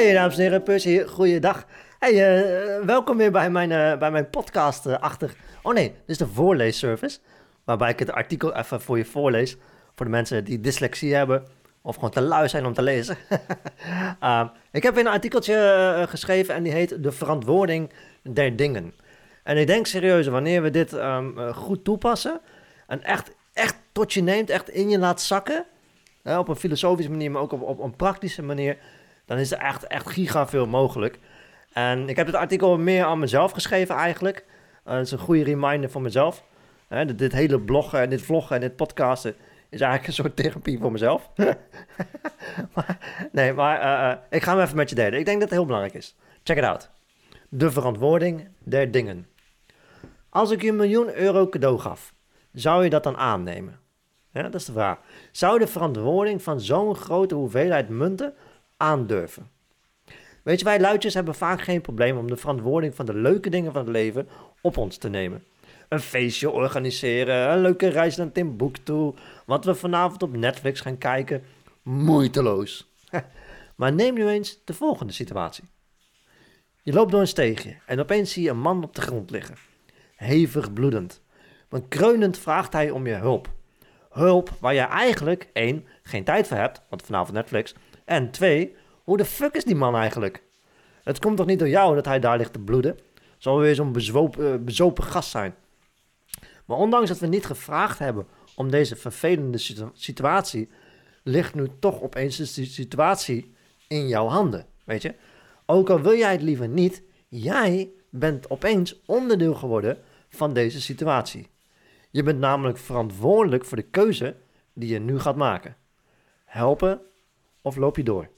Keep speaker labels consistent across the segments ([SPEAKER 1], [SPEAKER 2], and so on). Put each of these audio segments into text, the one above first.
[SPEAKER 1] Hey, dames en heren, Percy. Goeiedag. Hey, eh, welkom weer bij mijn, eh, bij mijn podcast eh, achter... Oh nee, dit is de voorleesservice. Waarbij ik het artikel even voor je voorlees. Voor de mensen die dyslexie hebben. Of gewoon te lui zijn om te lezen. Uh, ik heb weer een artikeltje geschreven en die heet De verantwoording der dingen. En ik denk serieus, wanneer we dit ehm, eh, goed toepassen... En echt, echt tot je neemt, echt in je laat zakken... op een filosofische manier, maar ook op, op een praktische manier... dan is er echt, echt giga veel mogelijk. En ik heb het artikel meer aan mezelf geschreven eigenlijk. Eh, Het is een goede reminder voor mezelf. Dit, hele bloggen en dit vloggen en dit podcasten is eigenlijk een soort therapie voor mezelf. maar, nee, maar eh, eh, ik ga hem even met je delen. Ik denk dat het heel belangrijk is. Check it out. De verantwoording der dingen. Als ik je een miljoen euro cadeau gaf, zou je dat dan aannemen? Dat is de vraag. Zou de verantwoording van zo'n grote hoeveelheid munten aandurven? Weet je, wij luidjes hebben vaak geen probleem om de verantwoording van de leuke dingen van het leven op ons te nemen. Een feestje organiseren, een leuke reis naar Timbuktu, wat we vanavond op Netflix gaan kijken. Moeiteloos. maar neem nu eens de volgende situatie. Je loopt door een steegje en opeens zie je een man op de grond liggen. Hevig bloedend. Want kreunend vraagt hij om je hulp. Hulp waar je eigenlijk, één, geen tijd voor hebt, want vanavond Netflix. En twee, hoe de fuck is die man eigenlijk? Het komt toch niet door jou dat hij daar ligt te bloeden? Zal weer zo'n bezwopen, eh, bezopen gast zijn. Maar ondanks dat we niet gevraagd hebben om deze vervelende situ- situatie, ligt nu toch opeens de si- situatie in jouw handen. Weet je? Ook al wil jij het liever niet, jij bent opeens onderdeel geworden van deze situatie. Je bent namelijk verantwoordelijk voor de keuze die je nu gaat maken. Helpen of loop je door?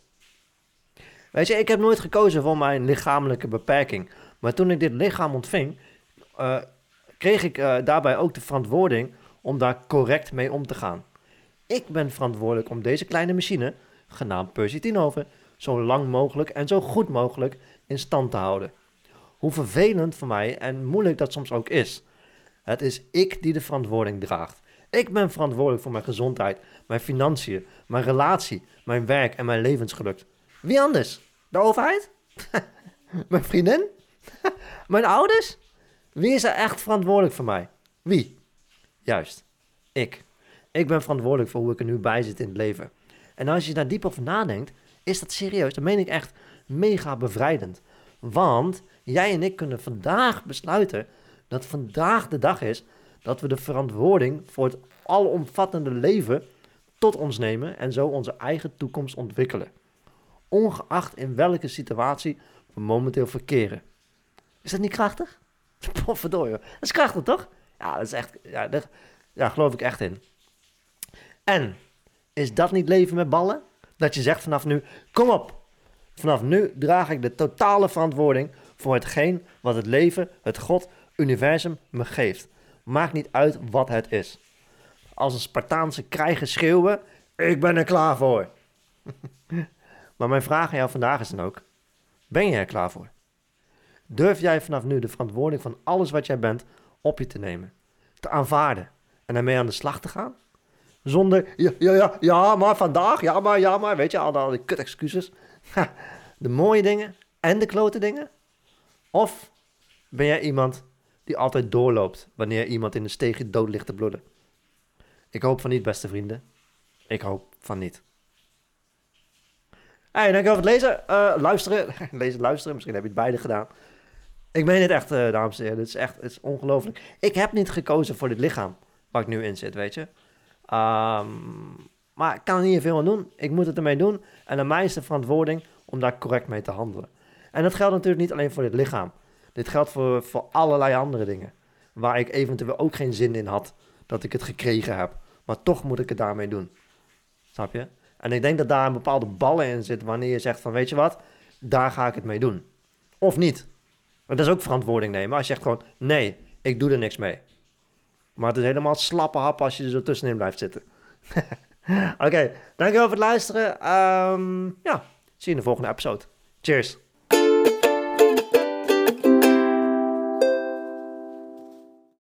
[SPEAKER 1] Weet je, ik heb nooit gekozen voor mijn lichamelijke beperking. Maar toen ik dit lichaam ontving, eh, kreeg ik eh, daarbij ook de verantwoording om daar correct mee om te gaan. Ik ben verantwoordelijk om deze kleine machine, genaamd Percy zo lang mogelijk en zo goed mogelijk in stand te houden. Hoe vervelend voor mij en moeilijk dat soms ook is. Het is ik die de verantwoording draagt. Ik ben verantwoordelijk voor mijn gezondheid, mijn financiën, mijn relatie, mijn werk en mijn levensgeluk. Wie anders? De overheid? mijn vriendin? mijn ouders? Wie is er echt verantwoordelijk voor mij? Wie? Juist, ik. Ik ben verantwoordelijk voor hoe ik er nu bij zit in het leven. En als je daar diep over nadenkt, is dat serieus. Dat meen ik echt mega bevrijdend. Want jij en ik kunnen vandaag besluiten dat vandaag de dag is dat we de verantwoording voor het alomvattende leven tot ons nemen en zo onze eigen toekomst ontwikkelen. Ongeacht in welke situatie we momenteel verkeren. Is dat niet krachtig? Potverdorie. Dat is krachtig, toch? Ja, dat is echt, ja, daar ja, geloof ik echt in. En, is dat niet leven met ballen? Dat je zegt vanaf nu, kom op. Vanaf nu draag ik de totale verantwoording voor hetgeen wat het leven, het God, universum me geeft. Maakt niet uit wat het is. Als een Spartaanse krijger schreeuwen, ik ben er klaar voor. maar mijn vraag aan jou vandaag is dan ook, ben je er klaar voor? Durf jij vanaf nu de verantwoording van alles wat jij bent op je te nemen? Te aanvaarden en daarmee aan de slag te gaan? Zonder, ja, ja, ja, maar vandaag, ja, maar, ja, maar, weet je, al, al die kut excuses. De mooie dingen en de klote dingen? Of ben jij iemand die altijd doorloopt wanneer iemand in de steegje dood ligt te bloeden? Ik hoop van niet, beste vrienden. Ik hoop van niet. Hey, dankjewel voor het lezen, eh, luisteren. lezen, luisteren. Misschien heb je het beide gedaan. Ik meen het echt, eh, dames en heren. Het is echt het is ongelooflijk. Ik heb niet gekozen voor dit lichaam waar ik nu in zit, weet je. Ehm, maar ik kan er niet veel aan doen. Ik moet het ermee doen. En aan mij is de verantwoording om daar correct mee te handelen. En dat geldt natuurlijk niet alleen voor dit lichaam. Dit geldt voor, voor allerlei andere dingen. Waar ik eventueel ook geen zin in had dat ik het gekregen heb. Maar toch moet ik het daarmee doen. Snap je? En ik denk dat daar een bepaalde ballen in zit wanneer je zegt van weet je wat, daar ga ik het mee doen. Of niet. Maar dat is ook verantwoording nemen. Als je zegt gewoon nee, ik doe er niks mee. Maar het is helemaal slappe hap als je er zo tussenin blijft zitten. Oké, dankjewel voor het luisteren. Ehm, ja, zie je in de volgende episode. Cheers.